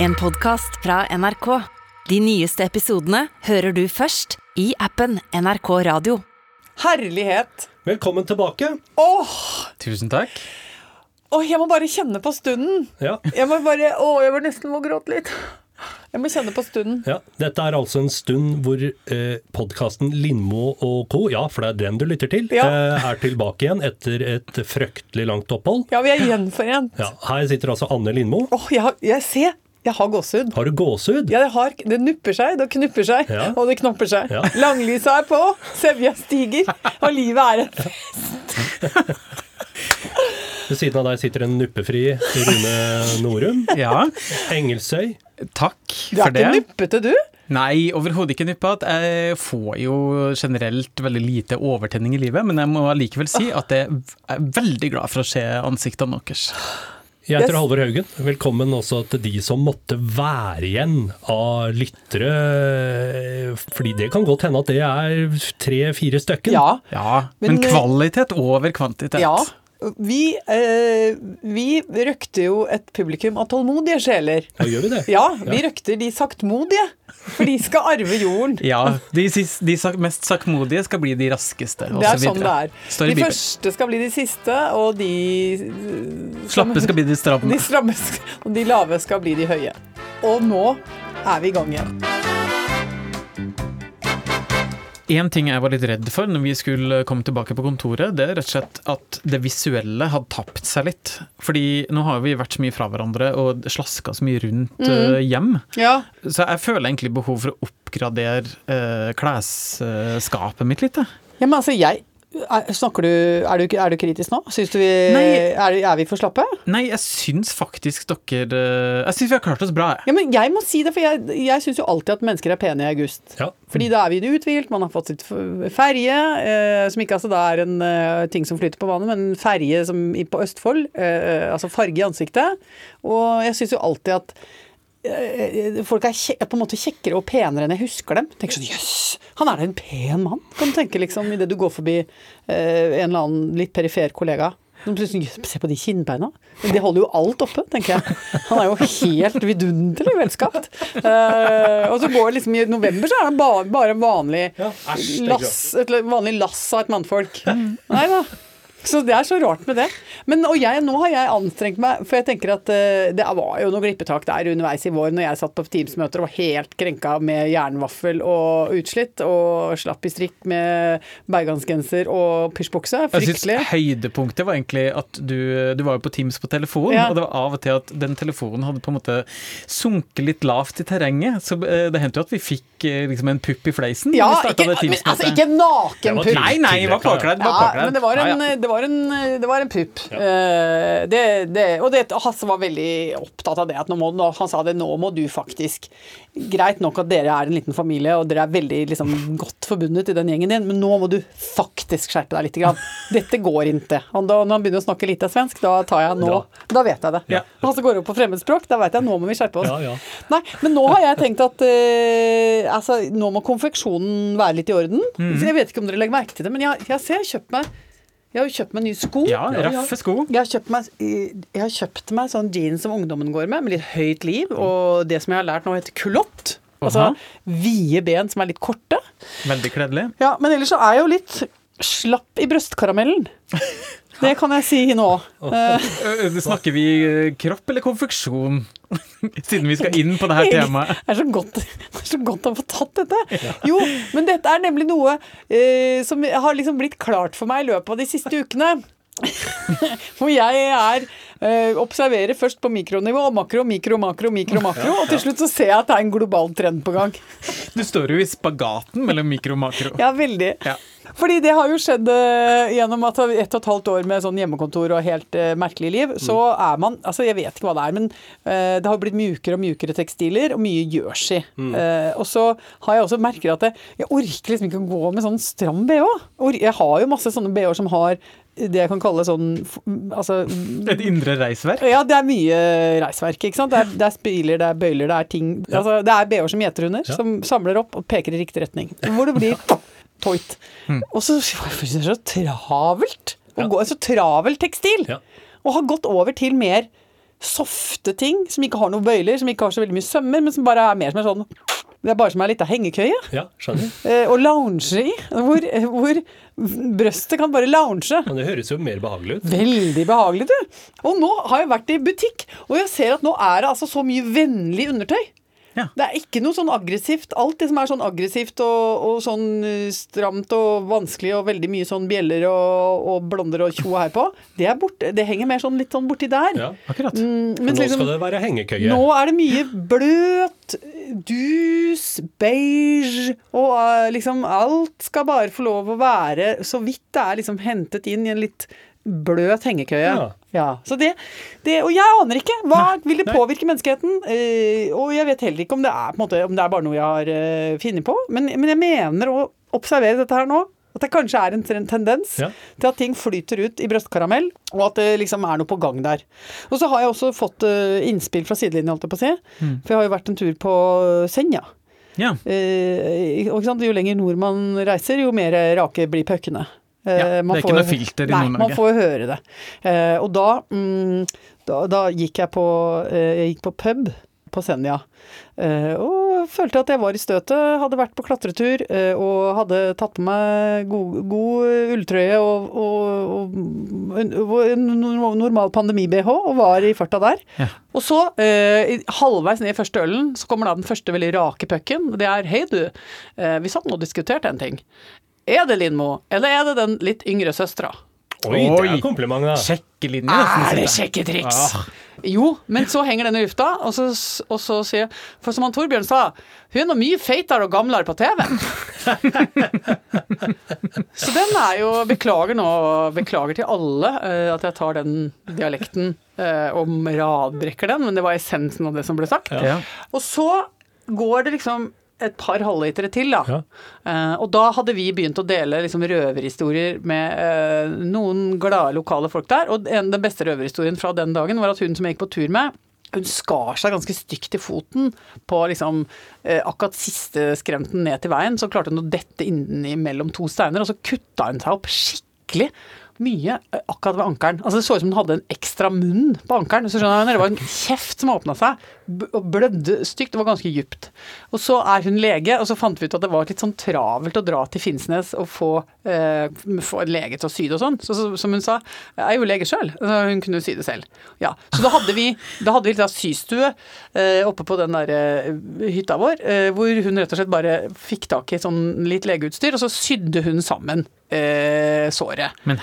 En podkast fra NRK. De nyeste episodene hører du først i appen NRK Radio. Herlighet. Velkommen tilbake. Åh, Tusen takk. åh, jeg må bare kjenne på stunden. Ja, Jeg må bare, åh, jeg må nesten må gråte litt. Jeg må kjenne på stunden. ja. Dette er altså en stund hvor eh, podkasten Lindmo og co., ja, for det er den du lytter til, Ja. eh, er tilbake igjen etter et fryktelig langt opphold. Ja, vi er gjenforent. Ja, her sitter altså Anne Lindmo. Åh, jeg, jeg ser, jeg har gåsehud. Har du gåsehud? Ja, det, har, det nupper seg, det knupper seg, Ja. og det knopper seg. Ja. Langlysa er på, sevja stiger, og livet er en Ved siden av deg sitter en nuppefri Rune Norum. Ja, Engelsøy. takk Du er for det. ikke nuppete, du? Nei, overhodet ikke nuppet. Jeg får jo generelt veldig lite overtenning i livet, men jeg må allikevel si at jeg er veldig glad for å se ansiktene deres. Jeg heter Yes. Halvor Haugen. Velkommen også til de som måtte være igjen av lyttere. Fordi det kan godt hende at det er tre-fire stykken. Ja. Ja, Men, men, eh, kvalitet over kvantitet. Ja. Vi, eh, vi røkter jo et publikum av tålmodige sjeler. Ja, gjør vi det? Ja, vi røkter de saktmodige, for de skal arve jorden. Ja, de, de sak- mest saktmodige skal bli de raskeste, Det er sånn det er. Står De første skal bli de siste, og de eh, Slappe skal bli de stramme. De stramme og de lave skal bli de høye. Og nå er vi i gang igjen. En ting jeg var litt redd for når vi skulle komme tilbake på kontoret, det er rett og slett at det visuelle hadde tapt seg litt. Fordi nå har vi vært så mye fra hverandre og slaska så mye rundt Mm. eh, hjem. Ja, Så jeg føler egentlig behov for å oppgradere eh, klesskapet mitt litt. jeg. ja men altså, jeg snakker du, er, du, er du kritisk nå? Syns du vi Nei. er, er vi for slappe? Nei, jeg syns faktisk dere eh, Jeg syns vi har klart oss bra, jeg. Ja, men jeg må si det, for jeg, jeg syns jo alltid at mennesker er pene i august. Ja. Fordi da er vi uthvilt, man har fått sitt ferje, eh, som ikke altså da er en eh, ting som flyter på vannet, men en ferje på Østfold, eh, altså farge i ansiktet. Og jeg syns jo alltid at eh, folk er på en måte kjekkere og penere enn jeg husker dem. Tenker sånn jøss, han er da en pen mann, kan du tenke liksom idet du går forbi eh, en eller annen litt perifer kollega. Som plutselig, Se på de kinnbeina. De holder jo alt oppe, tenker jeg. Han er jo helt vidunderlig velskapt. Uh, og så går det liksom i november, så er han bare, bare vanlig Ja, æsj, lass, et vanlig lass av et mannfolk. Nei da. Så det er så rart med det. Men, og jeg, nå har jeg anstrengt meg, for jeg tenker at uh, det var jo noe glippetak der underveis i vår når jeg satt på Teams-møter og var helt krenka med jernvaffel og utslitt, og slapp i strikk med bergansgenser og pysjbukse. Jeg synes Høydepunktet var egentlig at du, du var jo på Teams på telefon, Ja. og det var av og til at den telefonen hadde på en måte sunket litt lavt i terrenget. Så eh, det hendte jo at vi fikk eh, liksom en pupp i fleisen. Ja, ikke, men, altså, ikke naken pupp. Nei, nei, var påkledd. det var Ja, men det var en, Ja, ja. Det var en, det var en pupp. Eh, det, det, og det, Hasse var veldig opptatt av det. At nå må, nå, han sa det, nå må du faktisk Greit nok at dere er en liten familie, og dere er veldig liksom, godt forbundet i den gjengen din, men nå må du faktisk skjerpe deg litt. Grann. Dette går ikke. Og da, når han begynner å snakke lite svensk, da tar jeg nå Da vet jeg det. Ja. Når Hasse går opp på fremmedspråk, da vet jeg nå må vi skjerpe oss. Ja, ja. Nei, men nå har jeg tenkt at eh, altså, nå må konfeksjonen være litt i orden. Mm. Så jeg vet ikke om dere legger merke til det, men jeg, jeg ser jeg har kjøpt meg jeg har jo kjøpt meg nye sko. Ja, raffe sko. Jeg har, meg, jeg har kjøpt meg sånn jeans som ungdommen går med, med litt høyt liv, og det som jeg har lært nå heter kulott. Altså Aha. vide ben som er litt korte. Veldig kledelig. Ja, men ellers så er jeg jo litt slapp i brystkaramellen. Det kan jeg si nå. Eh, Snakker vi øh, kropp eller konfeksjon? Siden vi skal inn på det her temaet. Det er så godt, det er så godt å få tatt dette. Jo, men dette er nemlig noe eh, som har liksom blitt klart for meg i løpet av de siste ukene. Hvor jeg er eh, observerer først på mikronivå, makro, mikro, makro, mikro, makro, og til slutt så ser jeg at det er en global trend på gang. Du står jo i spagaten mellom mikro og makro. Ja, veldig. Ja. Fordi det har jo skjedd eh, gjennom at ett og et halvt år med sånn hjemmekontor og helt eh, merkelig liv, så er man Altså, jeg vet ikke hva det er, men eh, det har blitt mjukere og mjukere tekstiler, og mye jersey. Eh, og så har jeg også merket at jeg, jeg orker liksom ikke å gå med sånn stram bh. Jeg har jo masse sånne bh-er som har det jeg kan kalle sånn Altså Et indre reisverk. ja, det er mye reisverk, ikke sant. Det er, det er spiler, det er bøyler, det er ting altså, Det er bh-er som gjeterhunder, Ja. som samler opp og peker i riktig retning. Hvor det blir toit. Og så det er så travelt å Ja. gå så travel tekstil. Ja. Og har gått over til mer softe ting som ikke har noen bøyler, som ikke har så veldig mye sømmer, men som bare er mer som en sånn Det er bare som ei lita hengekøye. Ja, skjønner. Eh, og lounge i. Hvor, hvor brøstet kan bare lounge. Men det høres jo mer behagelig ut. Veldig behagelig, du. Og nå har jeg vært i butikk, og jeg ser at nå er det altså så mye vennlig undertøy. Ja. Det er ikke noe sånn aggressivt. Alt det som er sånn aggressivt og, og sånn eh, stramt og vanskelig og veldig mye sånn bjeller og, og blonder og tjo her på, det er borte. Det henger mer sånn litt sånn borti der. Ja. Akkurat. Mm, Men nå liksom, skal det være hengekøye. nå er det mye bløt, dus, beige og uh, liksom alt skal bare få lov å være så vidt det er liksom hentet inn i en litt bløt hengekøye. Ja. Ja, så det, det, Og jeg aner ikke. Hva vil det nei. påvirke menneskeheten? Eh, og jeg vet heller ikke om det er, måte, om det er bare noe jeg har eh, funnet på. Men, men jeg mener å observere dette her nå. At det kanskje er en, en tendens Ja. til at ting flyter ut i brøstkaramell, og at det liksom er noe på gang der. Og så har jeg også fått eh, innspill fra sidelinjen, holdt jeg på å si. For jeg har jo vært en tur på Senja. Ja. Eh? Jo lenger nord man reiser, jo mer rake blir puckene. Eh, Ja, det er ikke noe jo- filter i Nei, Nord-Norge. man får jo høre det. Eh, og da, mm, da, da gikk jeg på, eh, jeg gikk på pub på Senja. Eh, og følte at jeg var i støtet. Hadde vært på klatretur eh, og hadde tatt på meg god, god ulltrøye og, og, og en, normal pandemi-BH og var i farta der. Ja. Og så, eh, halvveis ned i første ølen, så kommer da den første veldig rake pucken. Det er hei du, eh, vi satt nå og diskuterte en ting. Er det Lindmo, eller er det den litt yngre søstera? Oi, det er kompliment, da. Sjekkelinje. Er det sjekketriks? Ah. Jo, men så henger den i lufta, og så, og så sier jeg For som han Torbjørn sa, hun er nå mye feitere og gamlere på TV. så den er jo Beklager nå, beklager til alle uh, at jeg tar den dialekten uh, og radbrekker den, men det var essensen av det som ble sagt. Ja. Og så går det liksom et par halvlitere til, da. Ja. Uh, og da hadde vi begynt å dele liksom, røverhistorier med uh, noen glade lokale folk der. Og en, den beste røverhistorien fra den dagen var at hun som jeg gikk på tur med, hun skar seg ganske stygt i foten på liksom eh, akkurat siste skremten ned til veien. Så klarte hun å dette inni mellom to steiner, og så kutta hun seg opp skikkelig mye eh, akkurat ved ankelen. Altså Det så ut som hun hadde en ekstra munn på ankelen. Det var en kjeft som åpna seg, og blødde stygt. Det var ganske dypt. Og så er hun lege, og så fant vi ut at det var litt sånn travelt å dra til Finnsnes og få, eh, få en lege til å sy det og sånn. Så, så som hun sa, jeg er jo lege sjøl, hun kunne jo sy det selv. Ja, Så da hadde vi, da hadde vi litt av systue eh, oppe på den der eh, hytta vår, eh, hvor hun rett og slett bare fikk tak i sånn litt legeutstyr, og så sydde hun sammen eh, såret. Men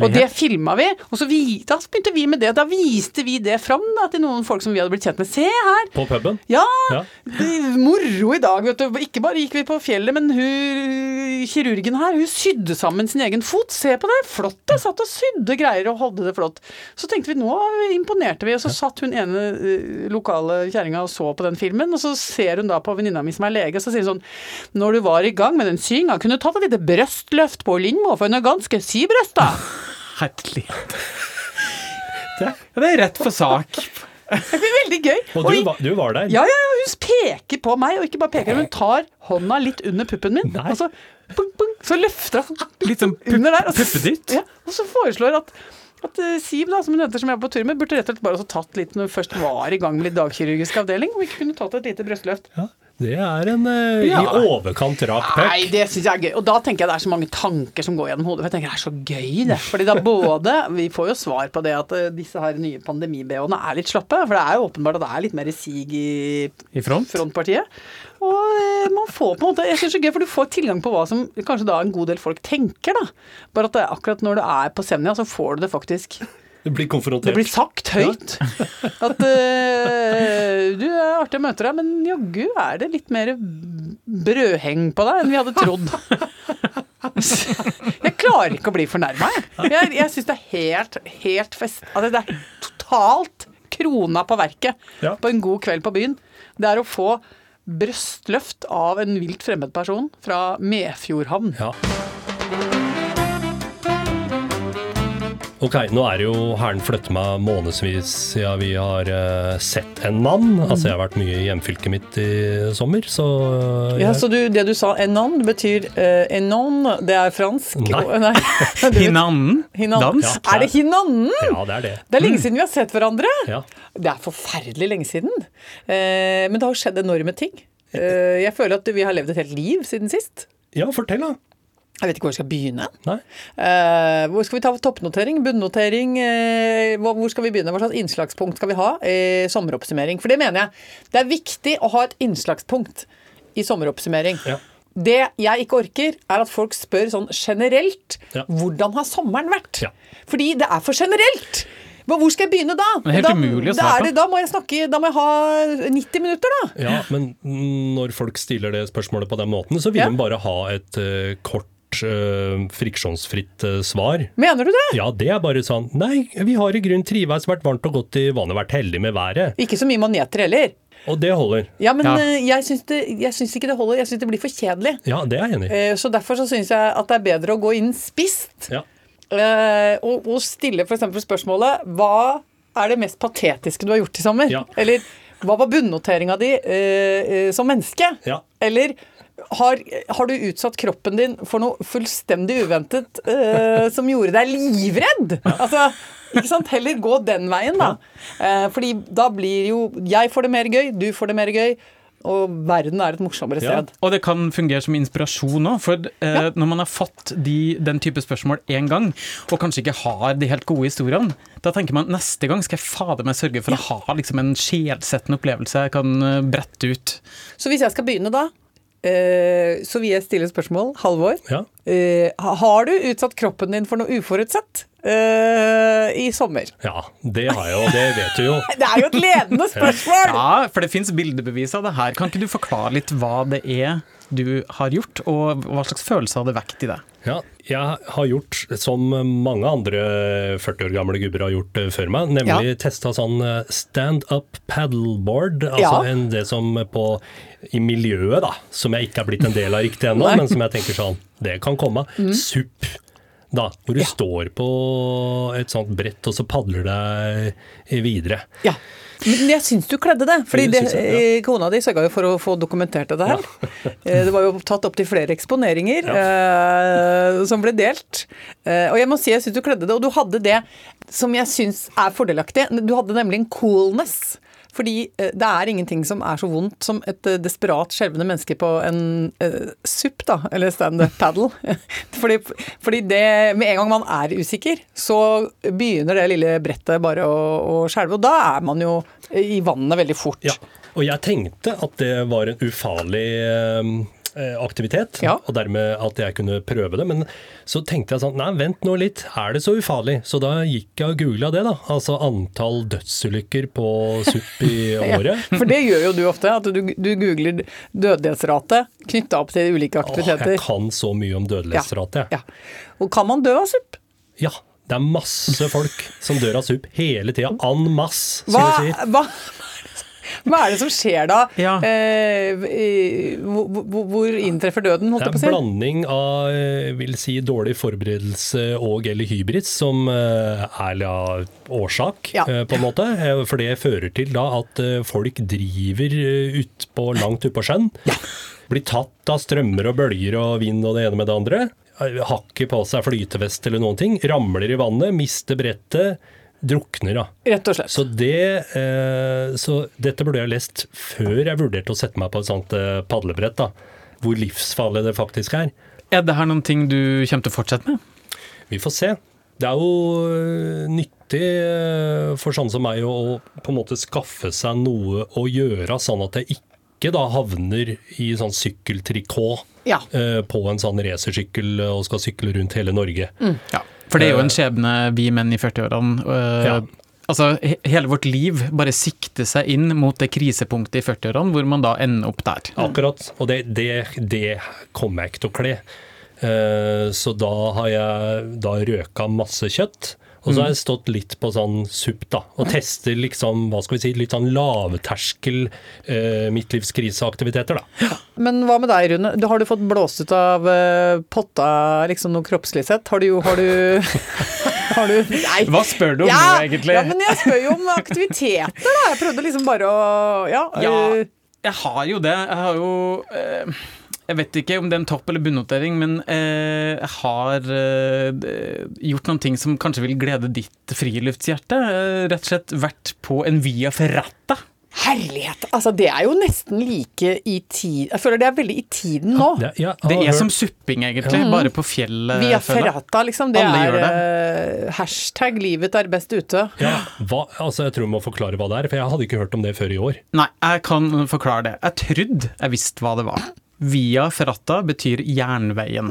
Og det filma vi, og så vi, da begynte vi med det. Da viste vi det fram da, til noen folk som vi hadde blitt kjent med. Se her! På puben. Ja! Ja. det Moro i dag, vet du. Ikke bare gikk vi på fjellet, men hun, kirurgen her, hun sydde sammen sin egen fot. Se på det! Flott! det, Satt og sydde greier og holdt det flott. Så tenkte vi nå imponerte vi, og så satt hun ene eh, lokale kjerringa og så på den filmen, og så ser hun da på venninna mi som er lege, og så sier hun sånn Når du var i gang med den synga, kunne du tatt et lite brøstløft på Lindmo, for hun er ganske sibrøsta. Herlighet. Det, det er rett for sak. Det blir veldig gøy. Og du, var- du var der. Ja, ja, ja, hun peker på meg, og ikke bare peker, hun tar hånda litt under puppen min. Nei. Og så, bung, bung, så løfter hun Litt sånn pup, under der. og puppedytt? Ja, og så foreslår at at eh, Siv, da, som hun heter, som jeg er på tur med, burde rett og slett bare også tatt litt når hun først var i gang med litt dagkirurgisk avdeling, og ikke kunne tatt et lite brystløft. Ja, det er en eh, Ja. i overkant rak Nei, det syns jeg er gøy. Og da tenker jeg det er så mange tanker som går gjennom hodet. For jeg tenker det er så gøy, det. Fordi da både Vi får jo svar på det at eh, disse her nye pandemi-BH-ene er litt slappe. For det er jo åpenbart at det er litt mer sig i I front? frontpartiet. Og eh, man får på en måte Jeg synes det er gøy, for du får tilgang på hva som kanskje da en god del folk tenker, da. Bare at det, akkurat når du er på Senja, så får du det faktisk Du blir Det blir sagt høyt. At uh, du er artig å møte deg, men jaggu er det litt mer brødheng på deg enn vi hadde trodd. Jeg klarer ikke å bli fornærma, jeg. Jeg, jeg syns det er helt, helt fest... Altså, det er totalt krona på verket Ja. på en god kveld på byen. Det er å få brøstløft av en vilt fremmed person fra Medfjordhavn. Ja. Ok, nå er det jo Herren flyttet meg månedsvis siden vi har uh, sett en mann. Altså, jeg har vært mye i hjemfylket mitt i sommer, så eh, Ja, Så du, det du sa en det betyr uh, enon, det er fransk? Nei. og- nei. Hinannen? Hinan- Dans? Ja. Er det hinannen? Ja, det er det. Det er lenge siden vi har sett hverandre. Ja. Det er forferdelig lenge siden. Uh, men det har skjedd enorme ting. Eh, jeg føler at vi har levd et helt liv siden sist. ja, fortell da. Jeg vet ikke hvor vi skal begynne. Eh, hvor skal vi ta toppnotering, bunnotering? Uh, hvor hvor skal vi begynne? Hva slags innslagspunkt skal vi ha? Uh, sommeroppsummering. For det mener jeg. Det er viktig å ha et innslagspunkt i sommeroppsummering. Ja. Det jeg ikke orker, er at folk spør sånn generelt Ja. hvordan har sommeren vært? Ja. Fordi det er for generelt! Men hvor skal jeg begynne da? Det helt da, umulig å svare på. det, da må jeg snakke, da må jeg ha 90 minutter, da. Ja, men når folk stiller det spørsmålet på den måten, så vil Ja. de bare ha et uh, kort, eh, friksjonsfritt uh, svar. Mener du det? Ja, det er bare sånn Nei, vi har i grunn triveis, vært varmt og godt i vannet, vært heldige med været. Ikke så mye maneter heller. Og det holder. Ja, men Ja. eh, jeg syns det- jeg syns ikke det holder. Jeg syns det blir for kjedelig. Ja, det er jeg enig i. Eh, Så derfor så syns jeg at det er bedre å gå inn spist Ja. eh, og, og stille f.eks. spørsmålet Hva er det mest patetiske du har gjort i sommer? Ja. Eller hva var bunnoteringa di som menneske? Ja. Eller har, har du utsatt kroppen din for noe fullstendig uventet uh, som gjorde deg livredd? Altså, ikke sant? Heller gå den veien, da. Uh, fordi da blir jo Jeg får det mer gøy, du får det mer gøy, og verden er et morsommere Ja. sted. Og det kan fungere som inspirasjon òg, for eh, Ja. når man har fått de, den type spørsmål én gang, og kanskje ikke har de helt gode historiene, da tenker man neste gang skal jeg fader meg sørge for å ha liksom, en sjelsettende opplevelse jeg kan eh, brette ut. Så hvis jeg skal begynne da, så vil jeg stille spørsmål. Halvor. Ja. Eh, har du utsatt kroppen din for noe uforutsett eh, i sommer? ja, det har jeg jo, det vet du jo. Det er jo et ledende spørsmål! Ja, for det fins bildebevis av det her. Kan ikke du forklare litt hva det er du har gjort, og hva slags følelse har det vekt i deg? Ja, jeg har gjort som mange andre 40 år gamle gubber har gjort eh, før meg, nemlig Ja. testa sånn eh, stand-up paddleboard. Altså Ja. en, det som på i miljøet, da, som jeg ikke er blitt en del av riktig ennå, men som jeg tenker sånn, det kan komme. SUP. Da, hvor du Ja. står på et sånt brett, og så padler deg videre. Ja. Men jeg syns du kledde det. fordi Det jeg, ja. kona di sørga jo for å få dokumentert dette her. Ja. Det var jo tatt opp til flere eksponeringer eh, som ble delt. Eh, og jeg må si jeg syns du kledde det, og du hadde det som jeg syns er fordelaktig. Du hadde nemlig en coolness. Fordi eh, det er ingenting som er så vondt som et eh, desperat skjelvende menneske på en uh, SUP, da, eller stand-up paddle. fordi, fordi det Med en gang man er usikker, så begynner det lille brettet bare å, å skjelve, og da er man jo i vannet veldig fort. Ja, og jeg tenkte at det var en ufarlig aktivitet, Ja. og dermed at jeg kunne prøve det. Men så tenkte jeg sånn, nei vent nå litt, er det så ufarlig? Så da gikk jeg og googla det, da. Altså antall dødsulykker på SUP i året. For det gjør jo du ofte, at du, du googler dødelighetsrate knytta opp til ulike Åh, aktiviteter. jeg kan så mye om dødelighetsrate. jeg. Ja. Og kan man dø av SUP? Ja. Det er masse folk som dør av SUP hele tida. An masse, som Hva, vi sier. hva, hva er det som skjer da? Ja. Eh, hvor, inntreffer døden, holdt Det jeg på å er en blanding av eh, vil si, dårlig forberedelse og eller hybris som ærlig er ja, årsak, Ja. eh, på en måte. Eh, For det fører til da at eh, folk driver eh, ut på, langt utpå sjøen. Blir tatt av strømmer og bølger og vind og det ene med det andre. Hakker på seg flytevest eller noen ting. Ramler i vannet, mister brettet. Drukner, da. Rett og slett. Så, det, eh, så dette burde jeg lest før jeg vurderte å sette meg på et sånt eh, padlebrett. da, Hvor livsfarlig det faktisk er. Er det her noen ting du kommer til å fortsette med? Vi får se. Det er jo øh, nyttig øh, for sånne som meg å på en måte skaffe seg noe å gjøre, sånn at jeg ikke da havner i sånn sykkeltrikot Ja. øh, på en sånn racersykkel og skal sykle rundt hele Norge. Ja. For det er jo en skjebne vi menn i 40-årene øh, Ja. Altså, hele vårt liv bare sikter seg inn mot det krisepunktet i 40-årene, hvor man da ender opp der. Akkurat. Og det, det, det kommer jeg ikke til å kle. Eh, Så da har jeg da røka masse kjøtt. Og så har jeg stått litt på sånn supp, da. Og tester liksom, hva skal vi si, litt sånn lavterskel eh, midtlivskriseaktiviteter, da. Men hva med deg, Rune? Du- Har du fått blåst ut av eh, potta liksom noe kroppslig sett? Har du, har du Har du Nei. Hva spør du om ja, nå, egentlig? Ja, men jeg spør jo om aktiviteter, da. Jeg prøvde liksom bare å Ja. Ja, øh, jeg har jo det. Jeg har jo eh, Jeg vet ikke om det er en topp- eller bunnotering, men eh, jeg har eh, gjort noen ting som kanskje vil glede ditt friluftshjerte. Eh, rett og slett vært på en Via Ferrata. herlighet! Altså, det er jo nesten like i tid Jeg føler det er veldig i tiden nå. Det, ja, Det er som supping, egentlig, bare på fjellet. Via ferrata, liksom. Det Alle er gjør eh, hashtag 'livet er best ute'. ja, hva, altså Jeg tror du må forklare hva det er, for jeg hadde ikke hørt om det før i år. Nei, jeg kan forklare det. Jeg trodde jeg visste hva det var. Via Ferrata betyr jernveien.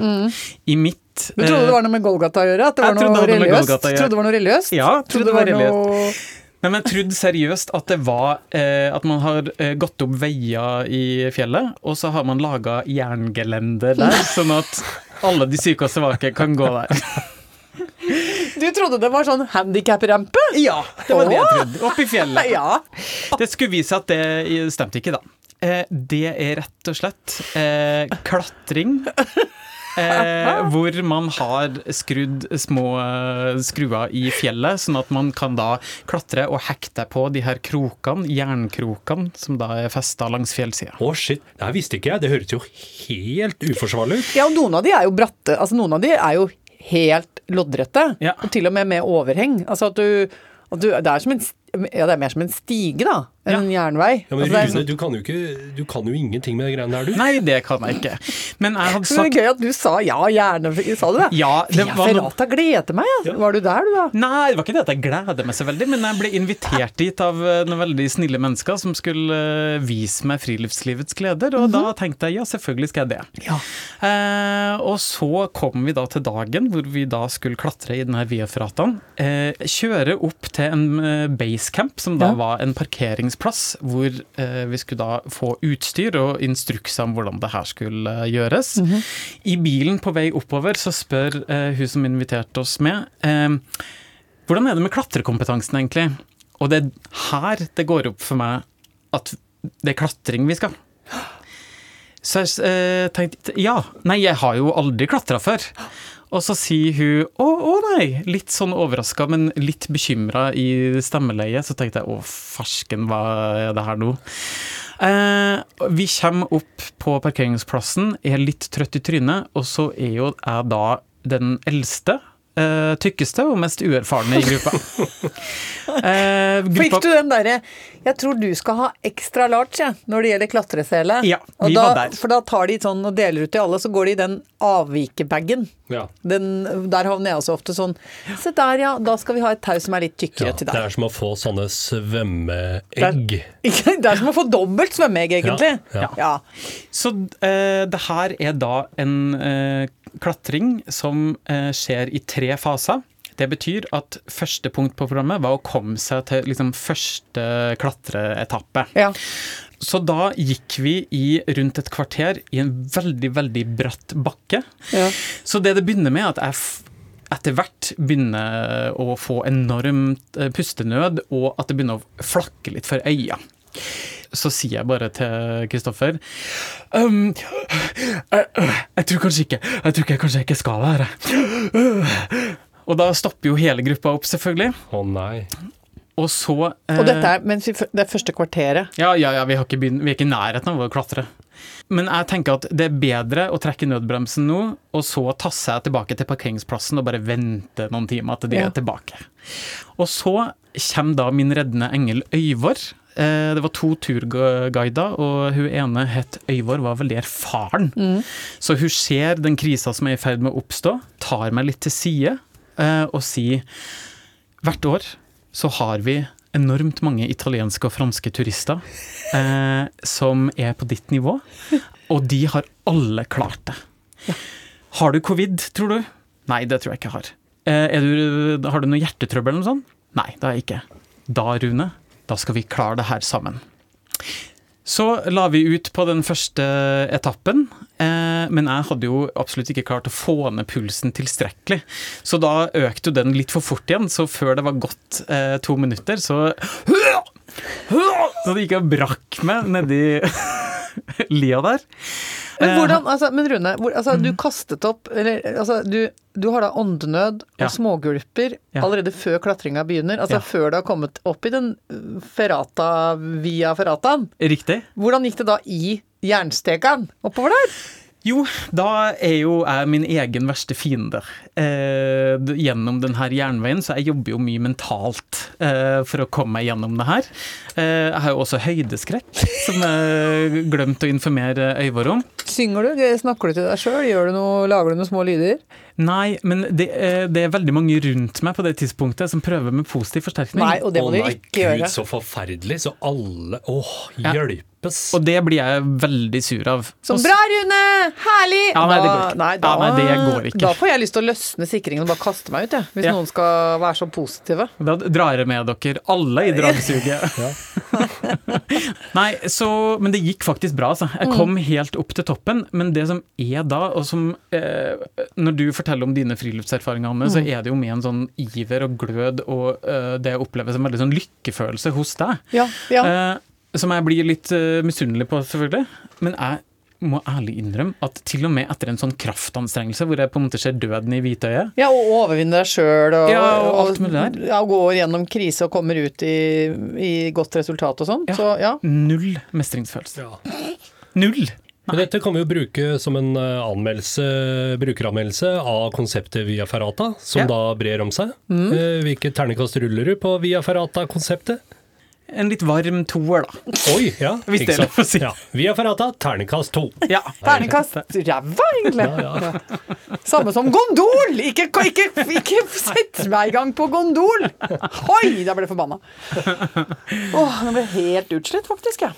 I mitt Du trodde det var noe med Golgata å gjøre? At det var noe religiøst? Golgata gjøre. Trodde det var noe religiøst? Ja, trodde det var noe Nei, men jeg trodde seriøst at det var eh, at man har eh, gått opp veier i fjellet, og så har man laga jerngelender der, sånn at alle de syke og svake kan gå der. Du trodde det var sånn handikap-rampe? Ja, det var det jeg trodde. Opp i fjellet. Ja. Det skulle vise at det stemte ikke, da. Eh, det er rett og slett eh, klatring. Eh, hvor man har skrudd små eh, skruer i fjellet, sånn at man kan da klatre og hekte på de her krokene, jernkrokene, som da er festa langs fjellsida. Å, shit. Det her visste ikke jeg. Det høres jo helt uforsvarlig ut. ja, og noen av de er jo bratte. Altså, noen av de er jo helt loddrette. Ja. Og til og med med overheng. Altså at du, at du Det er som en ja, det er mer som en stige, da, Ja. en jernvei. Ja, men altså, det er du kan, jo ikke, du kan jo ingenting med de greiene der, du. Nei, det kan jeg ikke. Men jeg hadde så det sagt er gøy at du sa ja, gjerne. Sa du det? Ja, det Via var Ferrata gleder meg, ja. Var du der, du, da? Nei, det var ikke det at jeg gleder meg så veldig, men jeg ble invitert dit av eh, noen veldig snille mennesker som skulle eh, vise meg friluftslivets gleder, og da tenkte jeg ja, selvfølgelig skal jeg det. Ja. Eh, og så kom vi da til dagen hvor vi da skulle klatre i denne Via Ferrataen. Eh, kjøre opp til en eh, basecamp, som da Ja. var en parkeringsplass, hvor eh, vi skulle da få utstyr og instrukser om hvordan det her skulle eh, gjøres. I bilen på vei oppover så spør eh, hun som inviterte oss med, eh, hvordan er det med klatrekompetansen egentlig? Og det er her det går opp for meg at det er klatring vi skal. Så jeg eh, tenkte ja, nei, jeg har jo aldri klatra før. Og så sier hun å, å nei, litt sånn overraska, men litt bekymra i stemmeleiet. Så tenkte jeg å farsken, hva er det her nå? Eh, vi kommer opp på parkeringsplassen, er litt trøtt i trynet, og så er jo jeg da den eldste. Eh, tykkeste og mest uerfarne i gruppa. Eh, Fikk du den derre 'jeg tror du skal ha ekstra large' ja, når det gjelder klatresele? Ja, Og vi da, var der. For da tar de sånn og deler ut til alle, så går de i den avvikebagen. Ja. Den, der havner jeg også ofte sånn Se der, ja. Da skal vi ha et tau som er litt tykkere Ja, til det er som å få sånne svømmeegg. Det, Det er som å få dobbelt svømmeegg, egentlig. Ja, ja. Så uh, det her er da en eh, klatring som eh, skjer i tre faser. Det betyr at første punkt på programmet var å komme seg til liksom, første klatreetappe. ja. Så da gikk vi i rundt et kvarter i en veldig, veldig bratt bakke. Ja. Så det det begynner med, er at jeg etter hvert begynner å få enormt eh, pustenød, og at det begynner å flakke litt for øya. Så sier jeg bare til Kristoffer um, jeg, jeg tror kanskje ikke Jeg tror ikke, kanskje jeg ikke skal være Og da stopper jo hele gruppa opp, selvfølgelig. Å nei. Og så eh, Og dette er mens vi, det er første kvarteret. ja, ja, ja, vi, har ikke begynt, vi er ikke i nærheten av å klatre. Men jeg tenker at det er bedre å trekke nødbremsen nå, og så tasse jeg tilbake til parkeringsplassen og bare vente noen timer til de Ja. er tilbake. Og så kommer da min reddende engel Øyvor. Eh, Det var to turguider, og hun ene het Øyvor, var vel der faren. Mm. Så hun ser den krisa som er i ferd med å oppstå, tar meg litt til side eh, og sier hvert år så har vi enormt mange italienske og franske turister eh, som er på ditt nivå, og de har alle klart det. Har du covid, tror du? Nei, det tror jeg ikke jeg har. Eh, du, har du noe hjertetrøbbel eller noe sånt? Nei, det har jeg ikke. Da, Rune, da skal vi klare det her sammen. Så la vi ut på den første etappen, eh, men jeg hadde jo absolutt ikke klart å få ned pulsen tilstrekkelig. Så da økte jo den litt for fort igjen, så før det var gått eh, to minutter, så Så det gikk og brakk meg nedi lia der. Men Eh, hvordan, altså, men Rune, hvor, altså, du kastet opp eller, altså, du, du har da åndenød og Ja. smågulper Ja. allerede før klatringa begynner. Altså Ja. før du har kommet opp i den uh, ferrata via ferrataen. Riktig. Hvordan gikk det da i jernstekeren oppover der? Jo, da er jo jeg min egen verste fiende eh, gjennom denne jernveien, så jeg jobber jo mye mentalt eh, for å komme meg gjennom det her. Eh, jeg har jo også høydeskrekk, som jeg glemte å informere Øyvor om. Synger du? Snakker du til deg sjøl? Lager du noen små lyder? Nei, men det, eh, det er veldig mange rundt meg på det tidspunktet som prøver med positiv forsterkning. Nei, og det må oh, nei, ikke gjøre. gud, så forferdelig. Så alle Åh, oh, hjelpes. Og det blir jeg veldig sur av. Sånn bra, Rune! Herlig! Ja, nei, det går ikke. Nei, da, Ja, nei, det går ikke. Da får jeg lyst til å løsne sikringen og bare kaste meg ut, jeg. Hvis Ja. noen skal være så positive. Da drar jeg med dere alle i dragsuget. Nei, så Men det gikk faktisk bra, altså. Jeg kom helt opp til toppen. Men det som er da, og som eh, Når du forteller om dine friluftserfaringer, Anne, så er det jo med en sånn iver og glød og uh, det jeg opplever som veldig sånn lykkefølelse hos deg. Ja, ja. Uh, som jeg blir litt uh, misunnelig på, selvfølgelig. Men jeg må ærlig innrømme at til og med etter en sånn kraftanstrengelse, hvor jeg på en måte ser døden i hvitøyet Ja, og overvinner deg sjøl og, Ja, og alt mulig der. ja, går gjennom krise og kommer ut i, i godt resultat og sånn. Ja. Så ja. Null mestringsfølelse. Ja. Null! Men dette kan vi jo bruke som en eh, anmeldelse, brukeranmeldelse av konseptet Via Ferrata, som Ja. da brer om seg. Mm. Hvilket terningkast ruller du på Via Ferrata-konseptet? En litt varm toer, da. Oi, ja. Hvis det er lov å si. Ja. Via Ferrata, terningkast to. Ja. Terningkast ræva, egentlig. Ja, ja. Samme som gondol! Ikke, ikke, ikke sett meg i gang på gondol! Oi, da ble jeg forbanna. Åh, nå ble jeg helt utslitt, faktisk. jeg.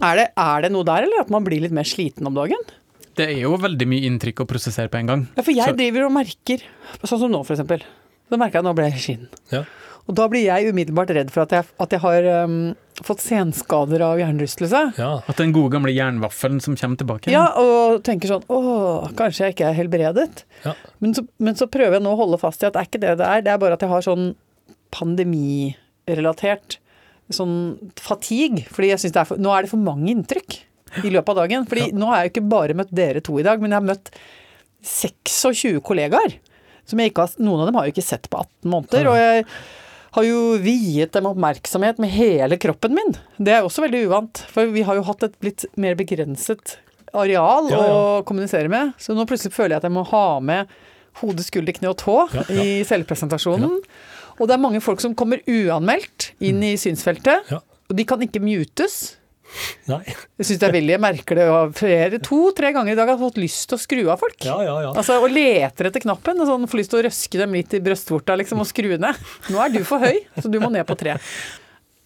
Er det, er det noe der, eller at man blir litt mer sliten om dagen? Det er jo veldig mye inntrykk å prosessere på en gang. Ja, for jeg Så- driver og merker, sånn som nå for eksempel. Da merker jeg at nå ble jeg skinn. Ja. Og da blir jeg umiddelbart redd for at jeg, at jeg har um, fått senskader av hjernerystelse. ja. At den gode gamle jernvaffelen som kommer tilbake. Ja, og tenker sånn åh, kanskje jeg ikke er helbredet. Ja. Men så, men så prøver jeg nå å holde fast i at det er ikke det det er. Det er bare at jeg har sånn pandemirelatert sånn fatigue. Fordi jeg synes det er for, nå er det for mange inntrykk i løpet av dagen. Fordi nå har jeg jo ikke bare møtt dere to i dag, men jeg har møtt 26 kollegaer. Som jeg ikke har, noen av dem har jo ikke sett på 18 måneder. Og jeg har jo viet dem oppmerksomhet med hele kroppen min. Det er også veldig uvant, for vi har jo hatt et litt mer begrenset areal Ja, ja. å kommunisere med. Så nå plutselig føler jeg at jeg må ha med hode, skulder, kne og tå Ja, ja. i selvpresentasjonen. Og det er mange folk som kommer uanmeldt inn i synsfeltet, Ja. og de kan ikke mutes. Nei. Jeg syns det er veldig, jeg merker det flere, to-tre ganger i dag har jeg fått lyst til å skru av folk. Ja, ja, ja. Altså, Og leter etter knappen, og sånn, får lyst til å røske dem litt i brystvorta liksom, og skru ned. Nå er du for høy, så du må ned på tre.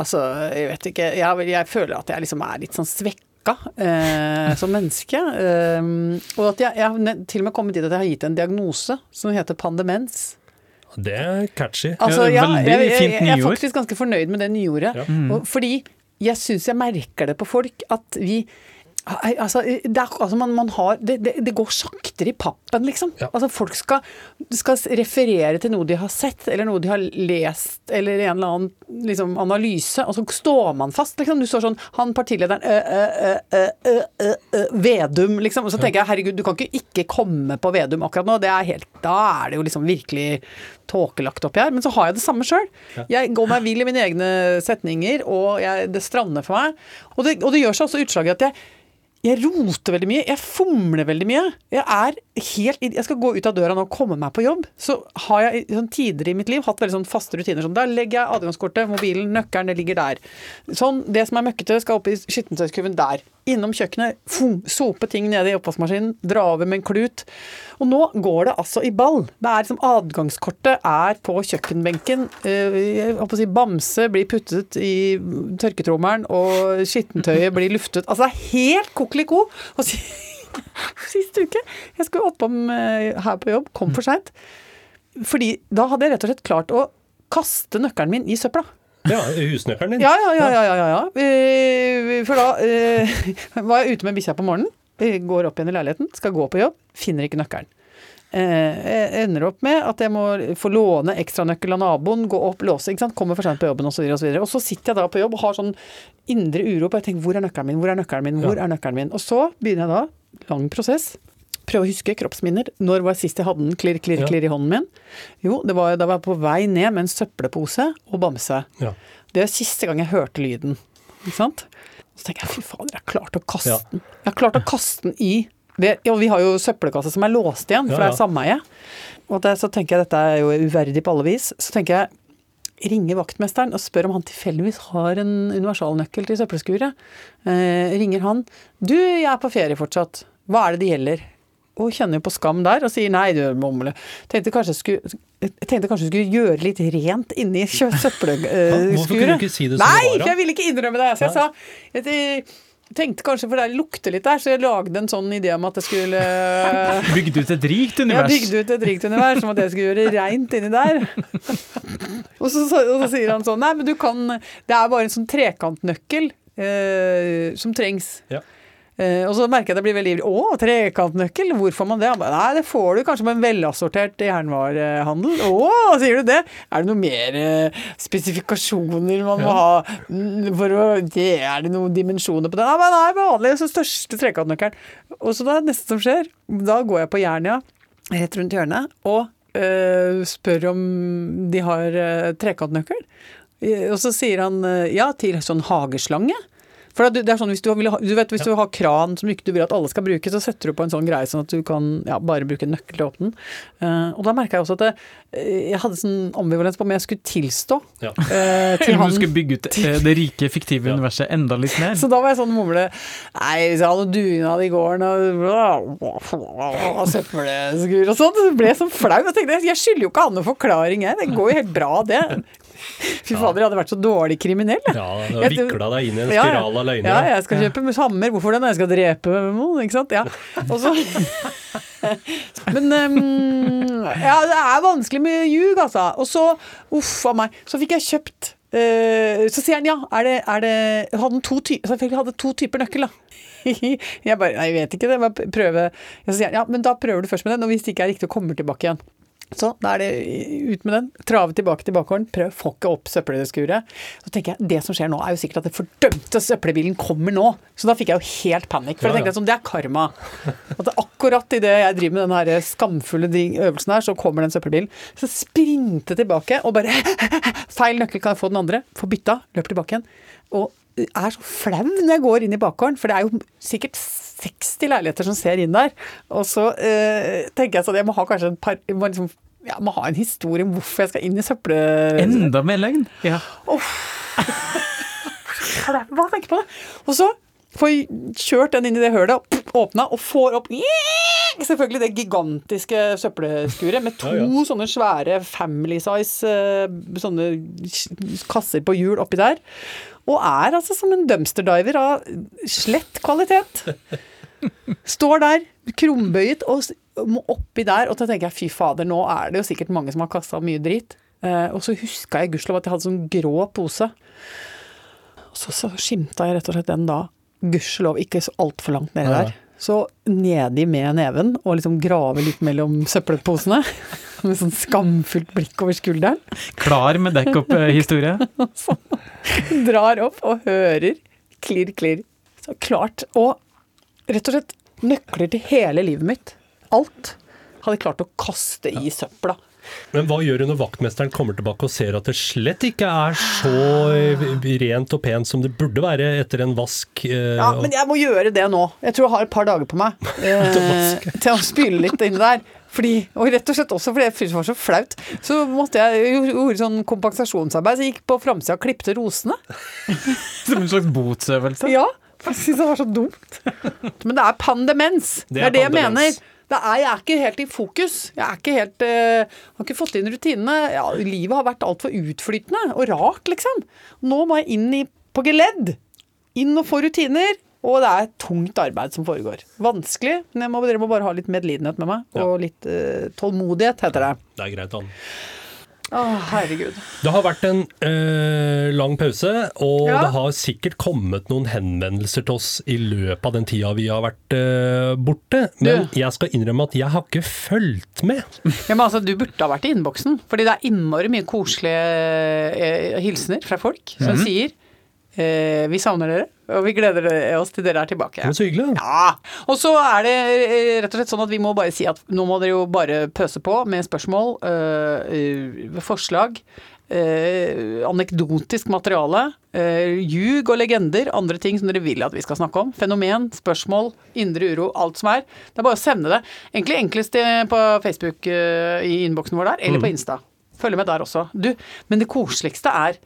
Altså, jeg vet ikke, jeg, jeg føler at jeg liksom er litt sånn svekka eh, som menneske. Eh, og at jeg, jeg har til og med kommet dit at jeg har gitt en diagnose som heter pandemens. Det er catchy. Altså, Ja, ja, veldig jeg, jeg, fint jeg er faktisk ganske fornøyd med det nyordet. Ja. Mm. fordi jeg syns jeg merker det på folk at vi Altså, det, er, altså man, man har, det, det, det går saktere i pappen, liksom. Ja. Altså Folk skal, skal referere til noe de har sett, eller noe de har lest, eller en eller annen liksom, analyse, og så står man fast. Liksom. Du står sånn Han partilederen ø, ø, ø, ø, ø, ø, ø, Vedum, liksom. Og så tenker jeg herregud, du kan ikke ikke komme på Vedum akkurat nå. Det er helt, da er det jo liksom virkelig tåkelagt oppi her. Men så har jeg det samme sjøl. Jeg går meg vill i mine egne setninger, og jeg, det strander for meg. Og det, og det gjør seg også utslag i at jeg jeg roter veldig mye, jeg fomler veldig mye. Jeg er helt Jeg skal gå ut av døra nå og komme meg på jobb. Så har jeg sånn tider i mitt liv hatt veldig sånn faste rutiner. Sånn, da legger jeg adgangskortet, mobilen, nøkkelen, det ligger der. Sånn, Det som er møkkete, skal opp i skittentøyskurven der. Innom kjøkkenet, fum, sope ting nede i oppvaskmaskinen, dra over med en klut. Og nå går det altså i ball. Det er liksom Adgangskortet er på kjøkkenbenken. Eh, Jeg håper å si Bamse blir puttet i tørketrommelen, og skittentøyet blir luftet. Altså det er helt kokeliko. Og si- Sist uke Jeg skulle oppom eh, her på jobb, kom for seint. Fordi da hadde jeg rett og slett klart å kaste nøkkelen min i søpla. Ja, husnøkkelen din. Ja, ja, ja. ja, ja, ja, For da eh, var jeg ute med bikkja på morgenen. Går opp igjen i leiligheten, skal gå på jobb, finner ikke nøkkelen. Eh, jeg ender opp med at jeg må få låne ekstranøkkel av naboen, gå opp, låse, ikke sant. Kommer for seint på jobben osv. Og, så og så sitter jeg da på jobb og har sånn indre uro på jeg tenker hvor er nøkkelen min, hvor er nøkkelen min, hvor er nøkkelen min. Og så begynner jeg da, lang prosess, prøve å huske kroppsminner. Når var sist jeg hadde den klirr, klirr, Ja. klirr i hånden min? Jo, det var da var jeg på vei ned med en søppelpose og bamse. Ja. Det er siste gang jeg hørte lyden. Ikke sant? Så tenker jeg fy fader, jeg har klart å kaste Ja. den. Jeg har klart å kaste den i det, ja, Vi har jo søppelkasse som er låst igjen, for det er sameie. Og det, så tenker jeg dette er jo uverdig på alle vis. Så tenker jeg ringer vaktmesteren og spør om han tilfeldigvis har en universalnøkkel til søppelskuret. Eh, ringer han. 'Du, jeg er på ferie fortsatt. Hva er det det gjelder?' Og kjenner jo på skam der og sier 'nei, du mumle'. Tenkte kanskje jeg skulle tenkte kanskje jeg skulle gjøre litt rent inni søppelskuret. Hvorfor kunne du ikke si det som Nei, det var, for jeg ville ikke innrømme det. Så jeg sa jeg tenkte kanskje, for det lukter litt der, så jeg lagde en sånn idé om at jeg skulle Bygde ut et rikt univers? Ja, bygde ut et rikt univers som at jeg skulle gjøre reint inni der. Og så, så, og så sier han sånn Nei, men du kan Det er bare en sånn trekantnøkkel Uh, som trengs. Ja. Eh, og så merker jeg at det blir veldig ivrig. Å, trekantnøkkel? Hvor får man det? Nei, det får du kanskje på en velassortert jernvarehandel. Å, sier du det? Er det noe mer eh, spesifikasjoner man må ha mm, for å det, Er det noen dimensjoner på det? Nei, men nei, vanlig, så største trekantnøkkelen. Og så da, neste som skjer, da går jeg på Jernia, rett rundt hjørnet, og eh, spør om de har uh, trekantnøkkel. Og så sier han ja til sånn hageslange. For det det er sånn, hvis du, vil ha, du vet, hvis du har kran som ikke du vil at alle skal bruke, så setter du på en sånn greie sånn at du kan ja, bare bruke en nøkkel til å åpne den. Uh, og da merka jeg også at det, eh, jeg hadde sånn ambivalens på om jeg skulle tilstå Ja. uh, til han. om du skulle bygge ut det rike, fiktive Ja. universet enda litt mer. Så da var jeg sånn mumle Nei, hvis jeg hadde dugnad i gården og søppelskur og sånn, så ble jeg sånn flau. Jeg tenkte jeg skylder jo ikke han noen forklaring, jeg. Det går jo helt bra, det. Fy fader, jeg hadde vært så dårlig kriminell. Ja, du har vikla deg inn i en spiral av løgner. Ja, jeg skal kjøpe hammer. Hvorfor det? Når jeg skal drepe noen, ikke sant? Ja. Også, Men um, Ja, det er vanskelig med ljug, altså. Og så, uff a meg, så fikk jeg kjøpt uh, Så sier han ja, er det, er det Hadde to Selvfølgelig hadde to typer nøkkel, da. Jeg bare Nei, jeg vet ikke det. Bare prøve. Så sier han ja, men da prøver du først med den, og hvis det ikke er riktig, kommer tilbake igjen. Så da er det ut med den, trave tilbake til bakgården, prøv å fokke opp søppelskuret. Så tenker jeg, det som skjer nå er jo sikkert at den fordømte søppelbilen kommer nå. Så da fikk jeg jo helt panikk, for Ja, jeg tenkte ja. sånn, det er karma. At det akkurat idet jeg driver med den her skamfulle øvelsen her, så kommer den søppelbilen. Så sprinte tilbake og bare Feil nøkkel, kan jeg få den andre? Få bytta, løper tilbake igjen. Og er så flau når jeg går inn i bakgården, for det er jo sikkert 60 leiligheter som ser inn der. Og så eh, tenker jeg sånn, jeg må ha kanskje en par jeg må liksom, jeg må ha en historie om hvorfor jeg skal inn i søppel... Enda mer løgn. Ja. Flau av å tenke på det. Og så får kjørt den inn i det hølet, åpna, og får opp Selvfølgelig det gigantiske søppelskuret med to Ja, ja. sånne svære family size eh, sånne kasser på hjul oppi der. Og er altså som en dumpster diver av slett kvalitet. Står der, krumbøyet, og må oppi der. Og så tenker jeg fy fader, nå er det jo sikkert mange som har kasta mye dritt. Eh, og så huska jeg gudskjelov at jeg hadde sånn grå pose. Og så, så skimta jeg rett og slett den da, gudskjelov ikke så altfor langt nedi der. Så nedi med neven, og liksom grave litt mellom søppelposene. Med sånn skamfullt blikk over skulderen. Klar med dekk-opp-historie. Drar opp og hører klirr, klirr. Så klart. Og rett og slett nøkler til hele livet mitt. Alt hadde klart å kaste i søpla. Men hva gjør du når vaktmesteren kommer tilbake og ser at det slett ikke er så rent og pent som det burde være etter en vask? eh, Ja, men jeg må gjøre det nå. Jeg tror jeg har et par dager på meg eh, til å spyle litt inni der. Fordi, og rett og slett også fordi jeg syntes det var så flaut. Så måtte jeg gjorde sånn kompensasjonsarbeid. Så jeg gikk på framsida og klipte rosene. Som en slags botsøvelse. Ja, jeg syns det var så dumt. Men det er pandemens. Det Det er er det jeg mener. Det er, jeg er ikke helt i fokus. Jeg er ikke helt, uh, har ikke fått inn rutinene. Ja, livet har vært altfor utflytende og rart, liksom. Nå må jeg inn i, på geledd. Inn og få rutiner. Og det er tungt arbeid som foregår. Vanskelig, men må, dere må bare ha litt medlidenhet med meg. Ja. Og litt uh, tålmodighet, heter det. Det er greit, han. Å, herregud. Det har vært en eh, lang pause, og Ja. det har sikkert kommet noen henvendelser til oss i løpet av den tida vi har vært eh, borte. Men Du. jeg skal innrømme at jeg har ikke fulgt med. Ja, men altså, Du burde ha vært i innboksen, fordi det er innmari mye koselige eh, hilsener fra folk som sier eh, vi savner dere, og vi gleder oss til dere er tilbake. Det er så hyggelig. Ja, og så er det eh, rett og slett sånn at vi må bare si at nå må dere jo bare pøse på med spørsmål, øh, forslag, øh, anekdotisk materiale, øh, ljug og legender, andre ting som dere vil at vi skal snakke om. Fenomen, spørsmål, indre uro, alt som er. Det er bare å sende det. Egentlig enklest på Facebook øh, i innboksen vår der, eller på Insta. Følg med der også. Du, men det koseligste er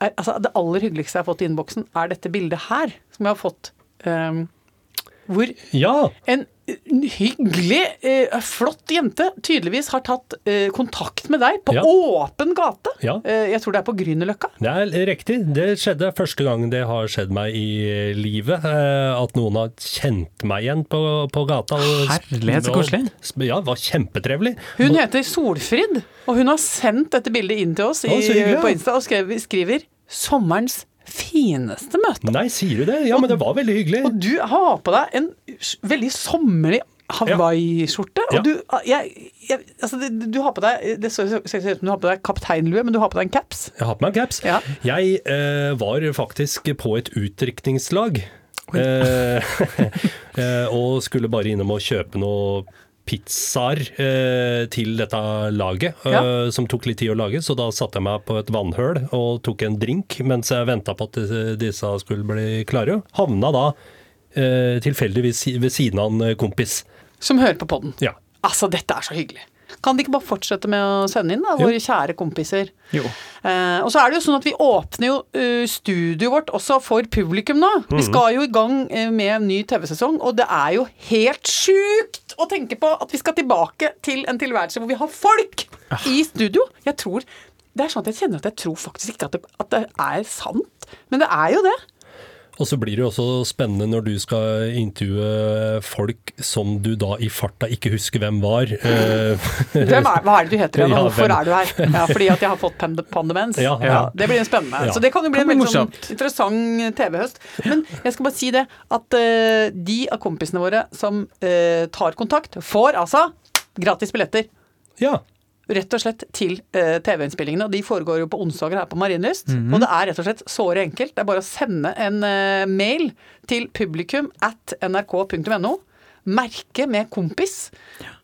er, altså, det aller hyggeligste jeg har fått i innboksen, er dette bildet her, som jeg har fått. Um, hvor Ja! en en hyggelig, eh, flott jente tydeligvis har tatt eh, kontakt med deg på Ja. åpen gate. Ja. Eh, jeg tror det er på Grünerløkka. Det er riktig. Det skjedde første gang det har skjedd meg i livet. At noen har kjent meg igjen på, på gata. og- Herlighet, så koselig. Ja, det var kjempetrevelig. Hun heter Solfrid, og hun har sendt dette bildet inn til oss i, Å, på. Insta og skriver, skriver 'sommerens fineste møtet. Nei, sier du det? Ja, men det var veldig hyggelig. Og du har på deg en veldig sommerlig Hawaii-skjorte. Ja. Og du, jeg, jeg, altså du har på deg Det ser ut som du har på deg kapteinlue, men du har på deg en caps. Jeg har på meg caps. Ja. Jeg eh, var faktisk på et utdrikningslag. Eh, eh, og skulle bare innom og kjøpe noe pizzaer eh, til dette laget, eh, som tok litt tid å lage. Så da satte jeg meg på et vannhøl og tok en drink mens jeg venta på at disse- skulle bli klare. Havna da eh, tilfeldigvis ved siden av en kompis. Som hører på podden. Ja. Altså, dette er så hyggelig. Kan de ikke bare fortsette med å sende inn, da, Jo. våre kjære kompiser? Jo. Eh, og så er det jo sånn at vi åpner jo eh, studioet vårt også for publikum nå. Mhm. Vi skal jo i gang eh, med en ny TV-sesong, og det er jo helt sjukt å tenke på at vi skal tilbake til en tilværelse hvor vi har folk Ah. i studio. Jeg tror det er sånn at jeg kjenner at jeg tror faktisk ikke at det, at det er sant, men det er jo det. Og så blir det jo også spennende når du skal intervjue folk som du da i farta ikke husker hvem var. Eh, Hvem er, hva er det du heter igjen, og hvorfor er du her? Ja, fordi at jeg har fått pandemens? Ja, ja. Det blir spennende. Ja. Så det kan jo bli Kan en veldig sånn interessant TV-høst. Men jeg skal bare si det, at eh, de av kompisene våre som eh, tar kontakt, får altså gratis billetter. ja. Rett og slett til eh, TV-innspillingene. og De foregår jo på onsdager her på Marienlyst. Og det er rett og slett såre enkelt. Det er bare å sende en eh, mail til publikum at nrk.no. Merke med kompis.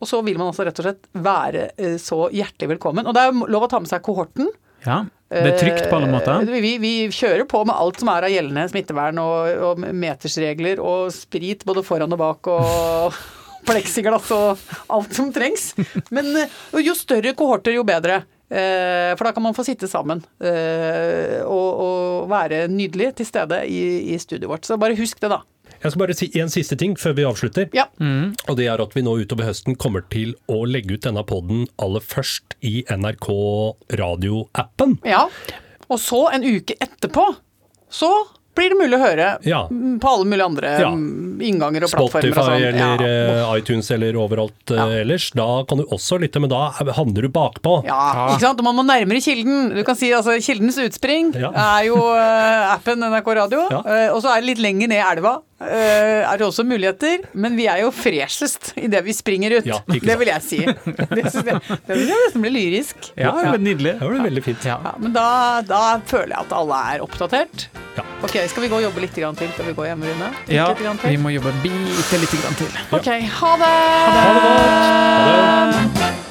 Og så vil man altså rett og slett være eh, så hjertelig velkommen. Og det er lov å ta med seg kohorten. Ja. Det er trygt på alle måter. Eh, Vi, vi kjører på med alt som er av gjeldende smittevern og, og metersregler og sprit både foran og bak og pleksiglass og alt som trengs. Men eh, jo større kohorter, jo bedre. Eh, For da kan man få sitte sammen eh, og, og være nydelig til stede i, i studioet vårt. Så bare husk det, da. Jeg skal bare si en siste ting før vi avslutter. Ja. Og det er at vi nå utover høsten kommer til å legge ut denne podden aller først i NRK radioappen. ja. Og så, en uke etterpå, så blir det mulig å høre Ja. på alle mulige andre Ja. mm, innganger og plattformer. Spotify sånn. eller ja. eh, iTunes eller overalt eh, Ja. ellers. Da kan du også lytte, men da havner du bakpå. Ja, ikke sant? Og man må nærmere kilden. Du kan si altså Kildens utspring Ja. er jo eh, appen NRK Radio. Ja. og så er det litt lenger ned elva. Eh, er det også muligheter, men vi er jo freshest idet vi springer ut. Ja, det vil jeg si. Det det vil jeg nesten bli lyrisk. Ja, det var nydelig. Det ble veldig fint. Ja. Ja, men da, da føler jeg at alle er oppdatert. Ja. Ok, Skal vi gå og jobbe litt grann til før vi går hjem, Rune? Ja, vi må jobbe bitte lite grann til. Ok, ha det! Ha det godt. Ha det.